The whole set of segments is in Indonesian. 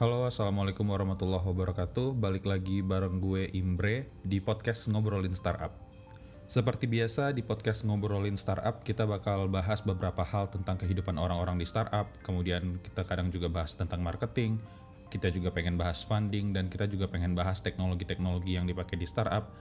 Halo, Assalamualaikum warahmatullahi wabarakatuh. Balik lagi bareng gue Imbre di podcast Ngobrolin Startup. Seperti biasa di podcast Ngobrolin Startup, kita bakal bahas beberapa hal tentang kehidupan orang-orang di startup. Kemudian kita kadang juga bahas tentang marketing, kita juga pengen bahas funding, dan kita juga pengen bahas teknologi-teknologi yang dipakai di startup.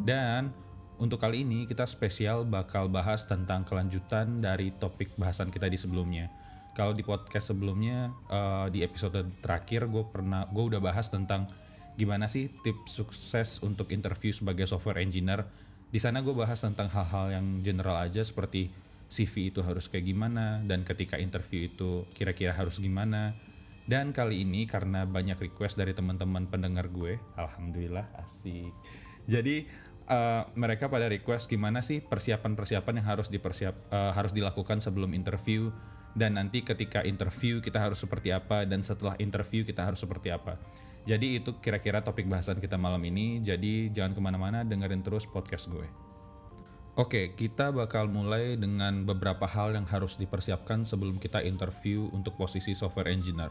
Dan untuk kali ini kita spesial bakal bahas tentang kelanjutan dari topik bahasan kita di sebelumnya kalau di podcast sebelumnya uh, di episode terakhir gue pernah gue udah bahas tentang gimana sih tips sukses untuk interview sebagai software engineer. Di sana gue bahas tentang hal-hal yang general aja seperti CV itu harus kayak gimana dan ketika interview itu kira-kira harus gimana. Dan kali ini karena banyak request dari teman-teman pendengar gue, alhamdulillah asik. Jadi uh, mereka pada request gimana sih persiapan-persiapan yang harus dipersiap uh, harus dilakukan sebelum interview dan nanti ketika interview kita harus seperti apa dan setelah interview kita harus seperti apa. Jadi itu kira-kira topik bahasan kita malam ini. Jadi jangan ke mana-mana, dengerin terus podcast gue. Oke, kita bakal mulai dengan beberapa hal yang harus dipersiapkan sebelum kita interview untuk posisi software engineer.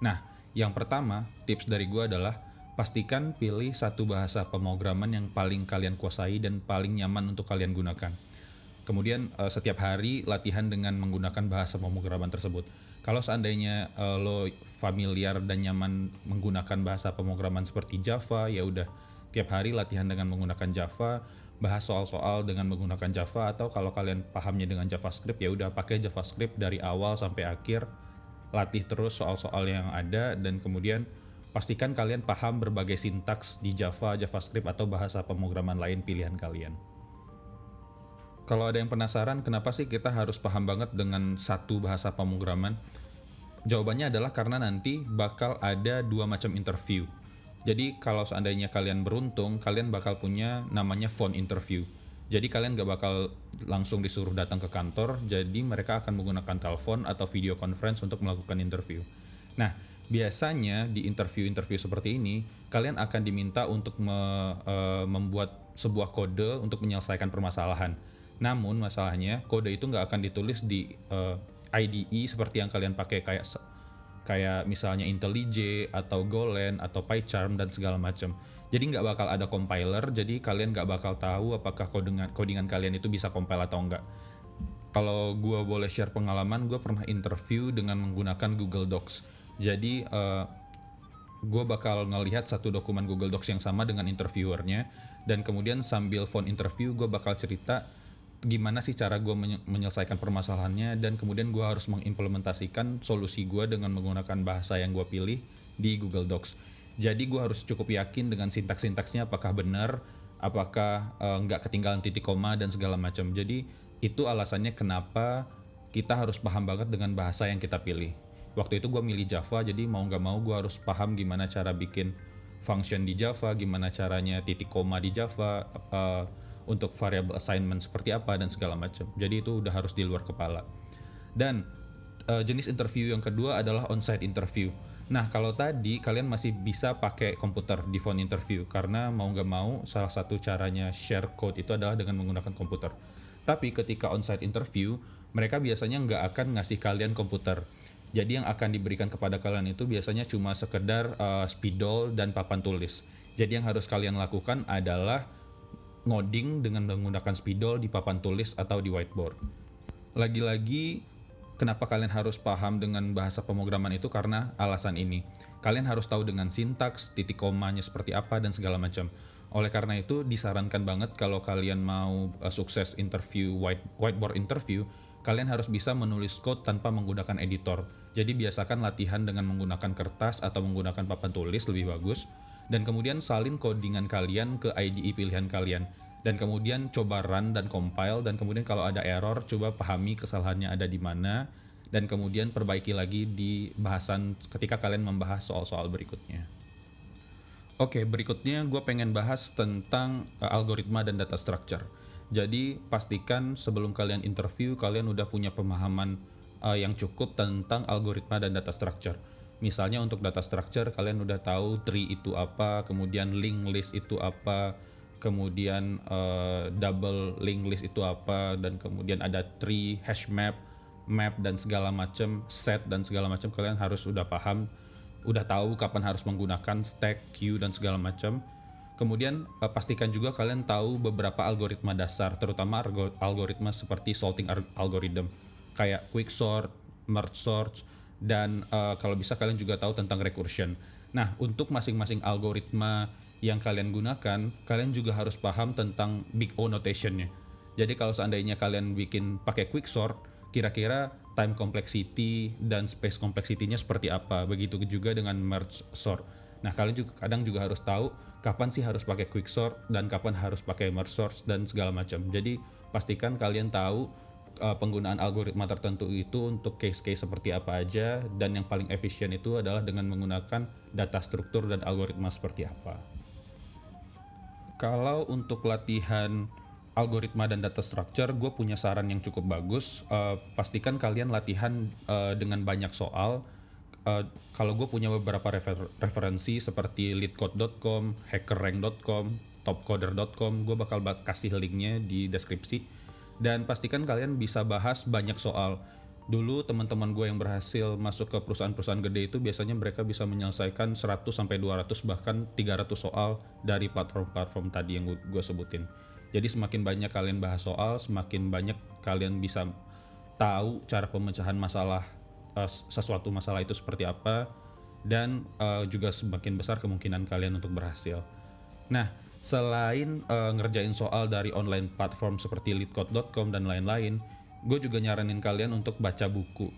Nah, yang pertama, tips dari gue adalah pastikan pilih satu bahasa pemrograman yang paling kalian kuasai dan paling nyaman untuk kalian gunakan Kemudian uh, setiap hari latihan dengan menggunakan bahasa pemrograman tersebut. Kalau seandainya uh, lo familiar dan nyaman menggunakan bahasa pemrograman seperti Java, ya udah tiap hari latihan dengan menggunakan Java, bahas soal-soal dengan menggunakan Java atau kalau kalian pahamnya dengan JavaScript ya udah pakai JavaScript dari awal sampai akhir, latih terus soal-soal yang ada dan kemudian pastikan kalian paham berbagai sintaks di Java, JavaScript atau bahasa pemrograman lain pilihan kalian. Kalau ada yang penasaran kenapa sih kita harus paham banget dengan satu bahasa pemrograman? Jawabannya adalah karena nanti bakal ada dua macam interview. Jadi kalau seandainya kalian beruntung, kalian bakal punya namanya phone interview. Jadi kalian gak bakal langsung disuruh datang ke kantor, jadi mereka akan menggunakan telepon atau video conference untuk melakukan interview. Nah, biasanya di interview-interview seperti ini, kalian akan diminta untuk me, uh, membuat sebuah kode untuk menyelesaikan permasalahan. Namun masalahnya kode itu nggak akan ditulis di uh, eh, IDE seperti yang kalian pakai kayak kayak misalnya IntelliJ atau Golang atau PyCharm dan segala macam. Jadi nggak bakal ada compiler, jadi kalian nggak bakal tahu apakah codingan codingan kalian itu bisa compile atau enggak. Kalau gue boleh share pengalaman, gue pernah interview dengan menggunakan Google Docs. Jadi uh, eh, gue bakal ngelihat satu dokumen Google Docs yang sama dengan interviewernya, dan kemudian sambil phone interview gue bakal cerita gimana sih cara gue menyelesaikan permasalahannya dan kemudian gue harus mengimplementasikan solusi gue dengan menggunakan bahasa yang gue pilih di Google Docs. Jadi gue harus cukup yakin dengan sintaks-sintaksnya apakah benar, apakah uh, nggak ketinggalan titik koma dan segala macam. Jadi itu alasannya kenapa kita harus paham banget dengan bahasa yang kita pilih. Waktu itu gue milih Java, jadi mau nggak mau gue harus paham gimana cara bikin function di Java, gimana caranya titik koma di Java, uh, untuk variable assignment seperti apa dan segala macam. Jadi itu udah harus di luar kepala. Dan uh, jenis interview yang kedua adalah on-site interview. Nah kalau tadi kalian masih bisa pakai komputer di phone interview karena mau nggak mau salah satu caranya share code itu adalah dengan menggunakan komputer. Tapi ketika on-site interview mereka biasanya nggak akan ngasih kalian komputer. Jadi yang akan diberikan kepada kalian itu biasanya cuma sekedar uh, spidol dan papan tulis. Jadi yang harus kalian lakukan adalah ngoding dengan menggunakan spidol di papan tulis atau di whiteboard. Lagi-lagi kenapa kalian harus paham dengan bahasa pemrograman itu karena alasan ini. Kalian harus tahu dengan sintaks, titik komanya seperti apa dan segala macam. Oleh karena itu disarankan banget kalau kalian mau uh, sukses interview white, whiteboard interview, kalian harus bisa menulis code tanpa menggunakan editor. Jadi biasakan latihan dengan menggunakan kertas atau menggunakan papan tulis lebih bagus dan kemudian salin codingan kalian ke IDE pilihan kalian dan kemudian coba run dan compile dan kemudian kalau ada error coba pahami kesalahannya ada di mana dan kemudian perbaiki lagi di bahasan ketika kalian membahas soal-soal berikutnya. Oke, berikutnya gue pengen bahas tentang uh, algoritma dan data structure. Jadi pastikan sebelum kalian interview kalian udah punya pemahaman uh, yang cukup tentang algoritma dan data structure Misalnya untuk data structure kalian udah tahu tree itu apa, kemudian link list itu apa, kemudian uh, double link list itu apa, dan kemudian ada tree, hash map, map dan segala macam, set dan segala macam kalian harus udah paham udah tahu kapan harus menggunakan stack, queue dan segala macam. Kemudian uh, pastikan juga kalian tahu beberapa algoritma dasar, terutama algoritma seperti sorting algorithm kayak quicksort, merge sort, dan uh, kalau bisa kalian juga tahu tentang recursion. Nah, untuk masing-masing algoritma yang kalian gunakan, kalian juga harus paham tentang big O notationnya. Jadi kalau seandainya kalian bikin pakai quicksort, kira-kira time complexity dan space complexity-nya seperti apa. Begitu juga dengan merge sort. Nah, kalian juga kadang juga harus tahu kapan sih harus pakai quicksort dan kapan harus pakai merge sort dan segala macam. Jadi, pastikan kalian tahu uh, penggunaan algoritma tertentu itu untuk case-case seperti apa aja dan yang paling efisien itu adalah dengan menggunakan data struktur dan algoritma seperti apa. Kalau untuk latihan algoritma dan data structure, gue punya saran yang cukup bagus. Uh, pastikan kalian latihan uh, dengan banyak soal. Uh, kalau gue punya beberapa refer referensi seperti leadcode.com, hackerrank.com, topcoder.com, gue bakal kasih linknya di deskripsi. Dan pastikan kalian bisa bahas banyak soal. Dulu teman-teman gue yang berhasil masuk ke perusahaan-perusahaan gede itu biasanya mereka bisa menyelesaikan 100 sampai 200 bahkan 300 soal dari platform-platform tadi yang gue sebutin. Jadi semakin banyak kalian bahas soal, semakin banyak kalian bisa tahu cara pemecahan masalah uh, sesuatu masalah itu seperti apa dan uh, juga semakin besar kemungkinan kalian untuk berhasil. Nah, selain uh, ngerjain soal dari online platform seperti leadcode.com dan lain-lain, gue juga nyaranin kalian untuk baca buku.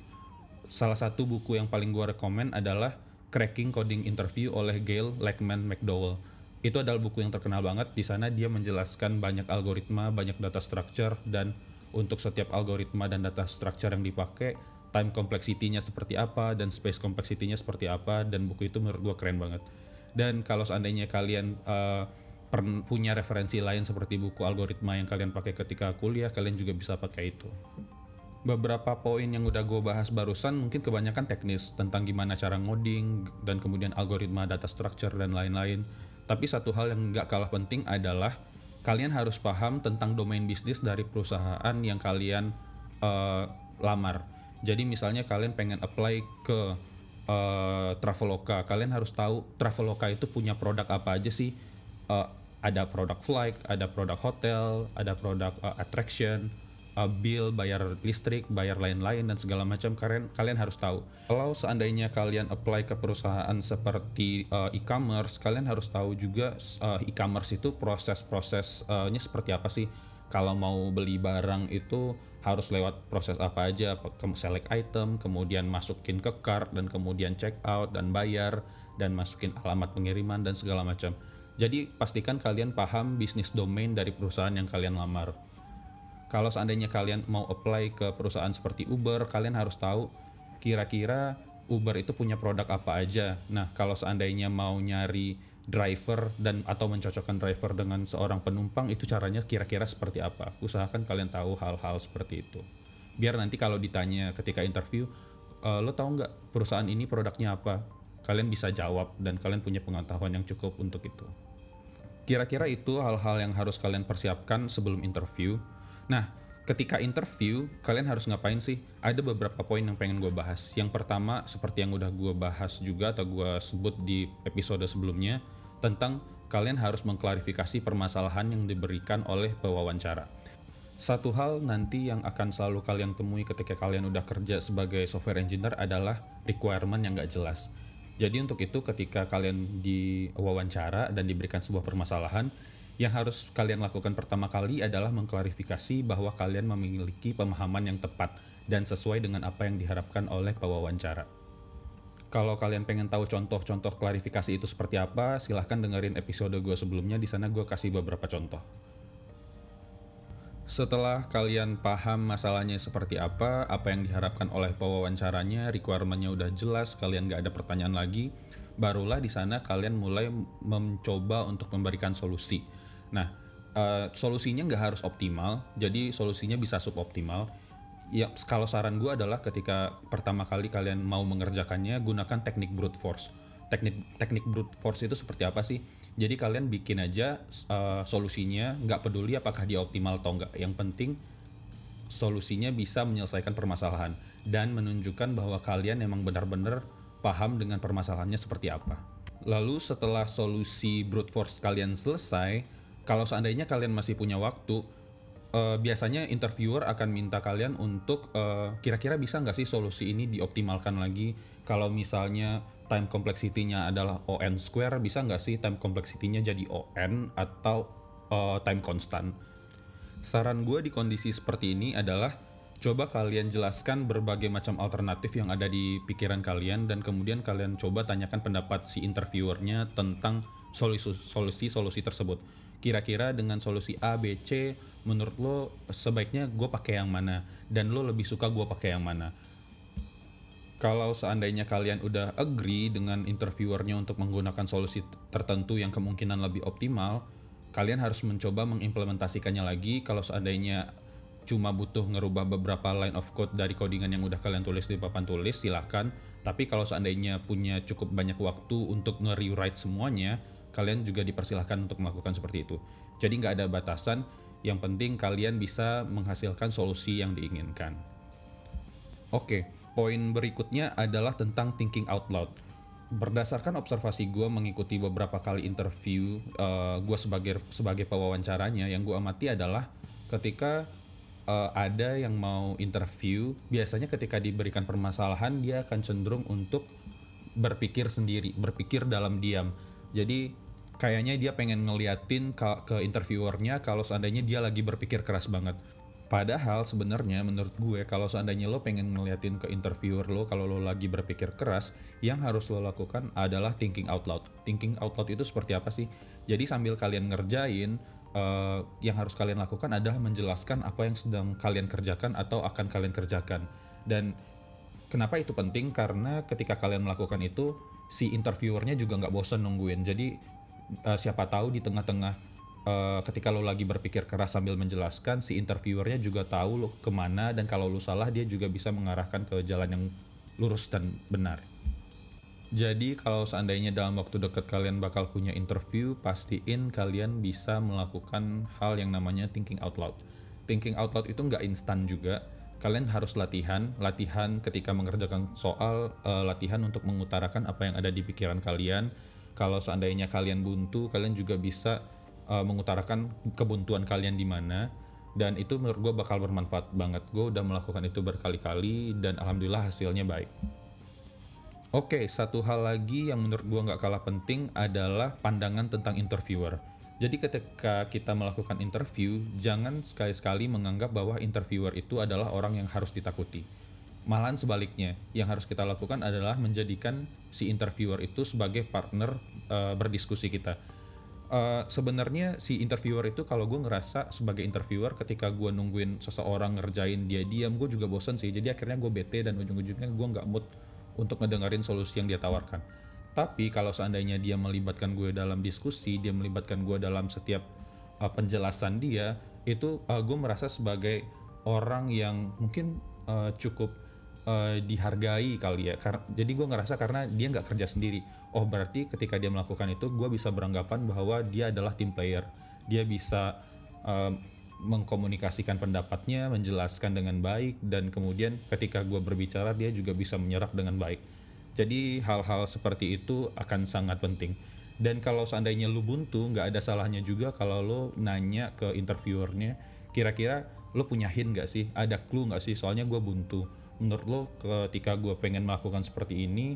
Salah satu buku yang paling gue rekomend adalah Cracking Coding Interview oleh Gail Lackman McDowell itu adalah buku yang terkenal banget. Di sana dia menjelaskan banyak algoritma, banyak data structure, dan untuk setiap algoritma dan data structure yang dipakai, time complexity-nya seperti apa, dan space complexity-nya seperti apa, dan buku itu menurut gue keren banget. Dan kalau seandainya kalian uh, punya referensi lain seperti buku algoritma yang kalian pakai ketika kuliah, kalian juga bisa pakai itu. Beberapa poin yang udah gue bahas barusan mungkin kebanyakan teknis tentang gimana cara ngoding dan kemudian algoritma data structure dan lain-lain tapi satu hal yang nggak kalah penting adalah kalian harus paham tentang domain bisnis dari perusahaan yang kalian uh, lamar. Jadi misalnya kalian pengen apply ke uh, Traveloka, kalian harus tahu Traveloka itu punya produk apa aja sih. Uh, ada produk flight, ada produk hotel, ada produk uh, attraction, uh, bill, bayar listrik, bayar lain-lain dan segala macam kalian kalian harus tahu. Kalau seandainya kalian apply ke perusahaan seperti uh, e-commerce, kalian harus tahu juga uh, e-commerce itu proses-prosesnya seperti apa sih. Kalau mau beli barang itu harus lewat proses apa aja, select item, kemudian masukin ke cart dan kemudian check out dan bayar dan masukin alamat pengiriman dan segala macam. Jadi pastikan kalian paham bisnis domain dari perusahaan yang kalian lamar kalau seandainya kalian mau apply ke perusahaan seperti Uber, kalian harus tahu kira-kira Uber itu punya produk apa aja. Nah, kalau seandainya mau nyari driver dan atau mencocokkan driver dengan seorang penumpang itu caranya kira-kira seperti apa. Usahakan kalian tahu hal-hal seperti itu. Biar nanti kalau ditanya ketika interview, e, lo tahu nggak perusahaan ini produknya apa? Kalian bisa jawab dan kalian punya pengetahuan yang cukup untuk itu. Kira-kira itu hal-hal yang harus kalian persiapkan sebelum interview. Nah, ketika interview, kalian harus ngapain sih? Ada beberapa poin yang pengen gue bahas. Yang pertama, seperti yang udah gue bahas juga atau gue sebut di episode sebelumnya, tentang kalian harus mengklarifikasi permasalahan yang diberikan oleh pewawancara. Satu hal nanti yang akan selalu kalian temui ketika kalian udah kerja sebagai software engineer adalah requirement yang gak jelas. Jadi untuk itu ketika kalian diwawancara dan diberikan sebuah permasalahan, yang harus kalian lakukan pertama kali adalah mengklarifikasi bahwa kalian memiliki pemahaman yang tepat dan sesuai dengan apa yang diharapkan oleh pewawancara. Kalau kalian pengen tahu contoh-contoh klarifikasi itu seperti apa, silahkan dengerin episode gue sebelumnya. Di sana gue kasih beberapa contoh. Setelah kalian paham masalahnya seperti apa, apa yang diharapkan oleh pewawancaranya, requirementnya udah jelas, kalian gak ada pertanyaan lagi, barulah di sana kalian mulai mencoba untuk memberikan solusi Nah, uh, solusinya nggak harus optimal, jadi solusinya bisa suboptimal. Ya, kalau saran gue adalah ketika pertama kali kalian mau mengerjakannya, gunakan teknik brute force. Teknik teknik brute force itu seperti apa sih? Jadi kalian bikin aja uh, solusinya, nggak peduli apakah dia optimal atau enggak. Yang penting solusinya bisa menyelesaikan permasalahan dan menunjukkan bahwa kalian emang benar-benar paham dengan permasalahannya seperti apa. Lalu setelah solusi brute force kalian selesai, kalau seandainya kalian masih punya waktu, uh, biasanya interviewer akan minta kalian untuk uh, kira-kira bisa nggak sih solusi ini dioptimalkan lagi? Kalau misalnya time complexity-nya adalah on square, bisa nggak sih time complexity-nya jadi on atau uh, time constant? Saran gue di kondisi seperti ini adalah coba kalian jelaskan berbagai macam alternatif yang ada di pikiran kalian dan kemudian kalian coba tanyakan pendapat si interviewernya tentang solusi-solusi tersebut. Kira-kira dengan solusi A, B, C, menurut lo sebaiknya gue pakai yang mana? Dan lo lebih suka gue pakai yang mana? Kalau seandainya kalian udah agree dengan interviewernya untuk menggunakan solusi tertentu yang kemungkinan lebih optimal, kalian harus mencoba mengimplementasikannya lagi. Kalau seandainya cuma butuh ngerubah beberapa line of code dari codingan yang udah kalian tulis di papan tulis silahkan tapi kalau seandainya punya cukup banyak waktu untuk nge-rewrite semuanya kalian juga dipersilahkan untuk melakukan seperti itu. Jadi nggak ada batasan yang penting kalian bisa menghasilkan solusi yang diinginkan. Oke poin berikutnya adalah tentang thinking out loud. Berdasarkan observasi gue mengikuti beberapa kali interview uh, gue sebagai sebagai pewawancaranya yang gue amati adalah ketika uh, ada yang mau interview biasanya ketika diberikan permasalahan dia akan cenderung untuk berpikir sendiri berpikir dalam diam. Jadi kayaknya dia pengen ngeliatin ke, interviewernya kalau seandainya dia lagi berpikir keras banget Padahal sebenarnya menurut gue kalau seandainya lo pengen ngeliatin ke interviewer lo kalau lo lagi berpikir keras, yang harus lo lakukan adalah thinking out loud. Thinking out loud itu seperti apa sih? Jadi sambil kalian ngerjain, uh, yang harus kalian lakukan adalah menjelaskan apa yang sedang kalian kerjakan atau akan kalian kerjakan. Dan kenapa itu penting? Karena ketika kalian melakukan itu, si interviewernya juga nggak bosan nungguin. Jadi uh, siapa tahu di tengah-tengah uh, ketika lo lagi berpikir keras sambil menjelaskan si interviewernya juga tahu lo ke mana dan kalau lo salah dia juga bisa mengarahkan ke jalan yang lurus dan benar. Jadi kalau seandainya dalam waktu dekat kalian bakal punya interview, pastiin kalian bisa melakukan hal yang namanya thinking out loud. Thinking out loud itu nggak instan juga. Kalian harus latihan, latihan ketika mengerjakan soal, uh, latihan untuk mengutarakan apa yang ada di pikiran kalian. Kalau seandainya kalian buntu, kalian juga bisa uh, mengutarakan kebuntuan kalian di mana. Dan itu menurut gue bakal bermanfaat banget. Gue udah melakukan itu berkali-kali dan alhamdulillah hasilnya baik. Oke satu hal lagi yang menurut gue nggak kalah penting adalah pandangan tentang interviewer. Jadi ketika kita melakukan interview jangan sekali-sekali menganggap bahwa interviewer itu adalah orang yang harus ditakuti. Malahan sebaliknya yang harus kita lakukan adalah menjadikan si interviewer itu sebagai partner uh, berdiskusi kita. Uh, sebenarnya si interviewer itu kalau gue ngerasa sebagai interviewer ketika gue nungguin seseorang ngerjain dia diam gue juga bosen sih. Jadi akhirnya gue bete dan ujung-ujungnya gue nggak mood untuk ngedengerin solusi yang dia tawarkan. Tapi kalau seandainya dia melibatkan gue dalam diskusi dia melibatkan gue dalam setiap uh, penjelasan dia itu uh, gue merasa sebagai orang yang mungkin uh, cukup uh, dihargai kali ya. Karena jadi gue ngerasa karena dia nggak kerja sendiri. Oh berarti ketika dia melakukan itu, gue bisa beranggapan bahwa dia adalah tim player. Dia bisa uh, mengkomunikasikan pendapatnya, menjelaskan dengan baik, dan kemudian ketika gue berbicara dia juga bisa menyerap dengan baik. Jadi hal-hal seperti itu akan sangat penting. Dan kalau seandainya lu buntu, nggak ada salahnya juga kalau lo nanya ke interviewernya, kira-kira lo punya hint nggak sih? Ada clue nggak sih? Soalnya gue buntu menurut lo ketika gue pengen melakukan seperti ini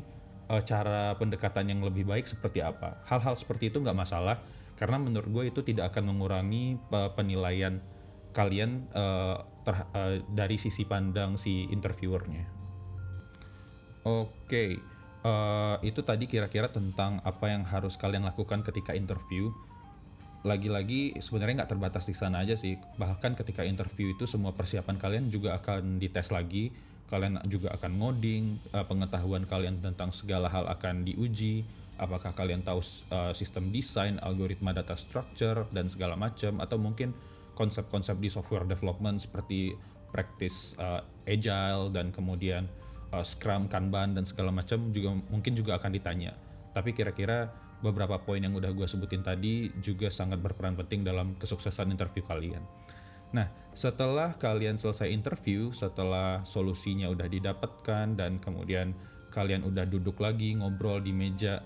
uh, cara pendekatan yang lebih baik seperti apa? Hal-hal seperti itu nggak masalah karena menurut gue itu tidak akan mengurangi uh, penilaian kalian uh, uh, dari sisi pandang si interviewernya. Oke okay. uh, itu tadi kira-kira tentang apa yang harus kalian lakukan ketika interview. Lagi-lagi sebenarnya nggak terbatas di sana aja sih. Bahkan ketika interview itu semua persiapan kalian juga akan dites lagi kalian juga akan ngoding, uh, pengetahuan kalian tentang segala hal akan diuji, apakah kalian tahu uh, sistem desain, algoritma data structure dan segala macam atau mungkin konsep-konsep di software development seperti practice uh, agile dan kemudian uh, scrum, kanban dan segala macam juga mungkin juga akan ditanya. Tapi kira-kira beberapa poin yang udah gue sebutin tadi juga sangat berperan penting dalam kesuksesan interview kalian. Nah, setelah kalian selesai interview, setelah solusinya udah didapatkan dan kemudian kalian udah duduk lagi ngobrol di meja.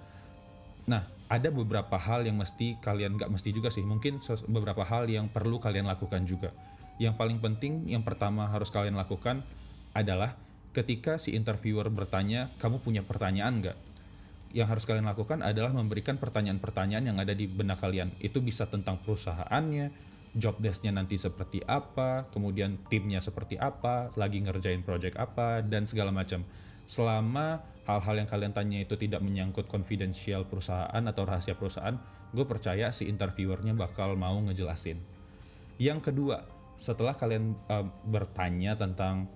Nah, ada beberapa hal yang mesti kalian nggak mesti juga sih, mungkin beberapa hal yang perlu kalian lakukan juga. Yang paling penting, yang pertama harus kalian lakukan adalah ketika si interviewer bertanya, kamu punya pertanyaan nggak? Yang harus kalian lakukan adalah memberikan pertanyaan-pertanyaan yang ada di benak kalian. Itu bisa tentang perusahaannya, job desk-nya nanti seperti apa, kemudian timnya seperti apa, lagi ngerjain project apa, dan segala macam. Selama hal-hal yang kalian tanya itu tidak menyangkut confidential perusahaan atau rahasia perusahaan, gue percaya si interviewernya bakal mau ngejelasin. Yang kedua, setelah kalian uh, bertanya tentang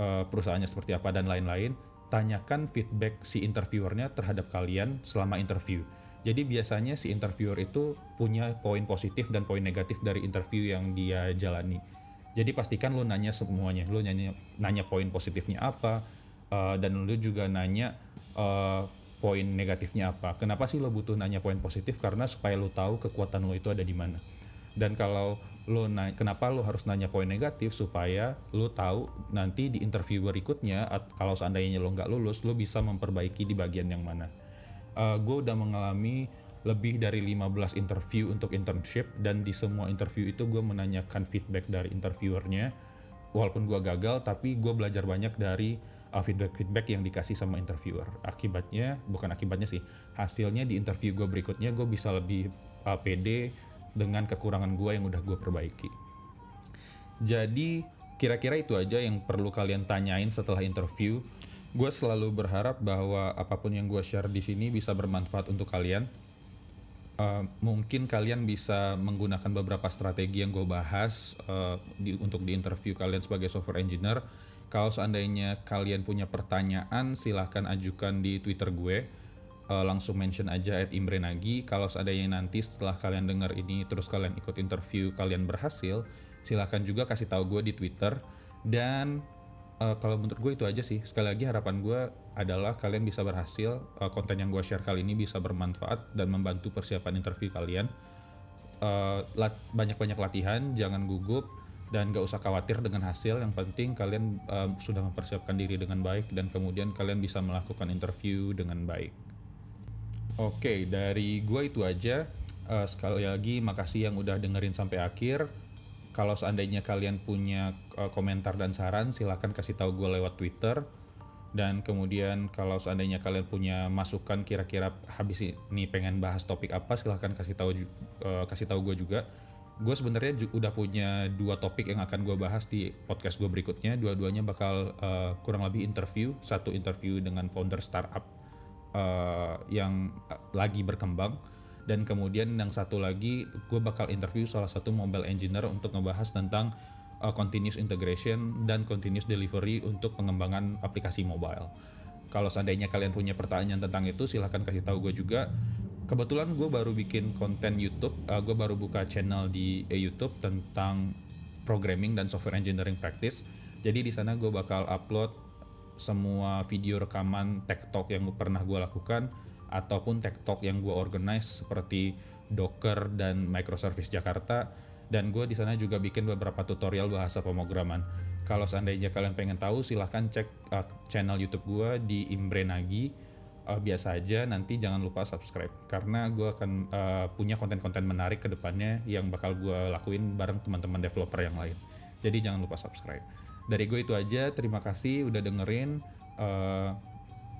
uh, perusahaannya seperti apa dan lain-lain, tanyakan feedback si interviewernya terhadap kalian selama interview. Jadi biasanya si interviewer itu punya poin positif dan poin negatif dari interview yang dia jalani. Jadi pastikan lu nanya semuanya, lu nanya nanya poin positifnya apa, uh, dan lu juga nanya uh, poin negatifnya apa. Kenapa sih lo butuh nanya poin positif? Karena supaya lo tahu kekuatan lo itu ada di mana. Dan kalau lo na kenapa lo harus nanya poin negatif supaya lo tahu nanti di interview berikutnya kalau seandainya lo nggak lulus lo bisa memperbaiki di bagian yang mana. Uh, gue udah mengalami lebih dari 15 interview untuk internship dan di semua interview itu gue menanyakan feedback dari interviewernya. Walaupun gue gagal tapi gue belajar banyak dari uh, feedback-feedback yang dikasih sama interviewer. Akibatnya bukan akibatnya sih hasilnya di interview gue berikutnya gue bisa lebih uh, pede dengan kekurangan gue yang udah gue perbaiki. Jadi kira-kira itu aja yang perlu kalian tanyain setelah interview gue selalu berharap bahwa apa pun yang gue share di sini bisa bermanfaat untuk kalian Uh, mungkin kalian bisa menggunakan beberapa strategi yang gue bahas uh, di, untuk di interview kalian sebagai software engineer. Kalau seandainya kalian punya pertanyaan, silahkan ajukan di Twitter gue. Uh, langsung mention aja at Imre Nagi. Kalau seandainya nanti setelah kalian dengar ini, terus kalian ikut interview, kalian berhasil, silahkan juga kasih tahu gue di Twitter. Dan uh, kalau menurut gue itu aja sih. Sekali lagi harapan gue adalah kalian bisa berhasil, uh, konten yang gue share kali ini bisa bermanfaat dan membantu persiapan interview kalian. Uh, lat- banyak-banyak latihan, jangan gugup dan gak usah khawatir dengan hasil. Yang penting kalian uh, sudah mempersiapkan diri dengan baik dan kemudian kalian bisa melakukan interview dengan baik. Oke, dari gue itu aja. Uh, sekali lagi makasih yang udah dengerin sampai akhir. Kalau seandainya kalian punya uh, komentar dan saran, silahkan kasih tahu gue lewat Twitter. Dan kemudian kalau seandainya kalian punya masukan kira-kira habis ini pengen bahas topik apa, silahkan kasih tahu uh, kasih tahu gue juga. Gue sebenarnya udah punya dua topik yang akan gue bahas di podcast gue berikutnya. Dua-duanya bakal uh, kurang lebih interview. Satu interview dengan founder startup uh, yang lagi berkembang dan kemudian yang satu lagi gue bakal interview salah satu mobile engineer untuk ngebahas tentang uh, continuous integration dan continuous delivery untuk pengembangan aplikasi mobile. Kalau seandainya kalian punya pertanyaan tentang itu silahkan kasih tahu gue juga. Kebetulan gue baru bikin konten YouTube, uh, gue baru buka channel di eh, YouTube tentang programming dan software engineering practice. Jadi di sana gue bakal upload semua video rekaman tech talk yang pernah gue lakukan ataupun tech talk yang gue organize seperti Docker dan Microservice Jakarta dan gue di sana juga bikin beberapa tutorial bahasa pemrograman. Kalau seandainya kalian pengen tahu silahkan cek uh, channel YouTube gue di Imbre Nagi. Uh, biasa aja nanti jangan lupa subscribe karena gue akan uh, punya konten-konten menarik ke depannya yang bakal gue lakuin bareng teman-teman developer yang lain. Jadi jangan lupa subscribe. Dari gue itu aja, terima kasih udah dengerin. Uh,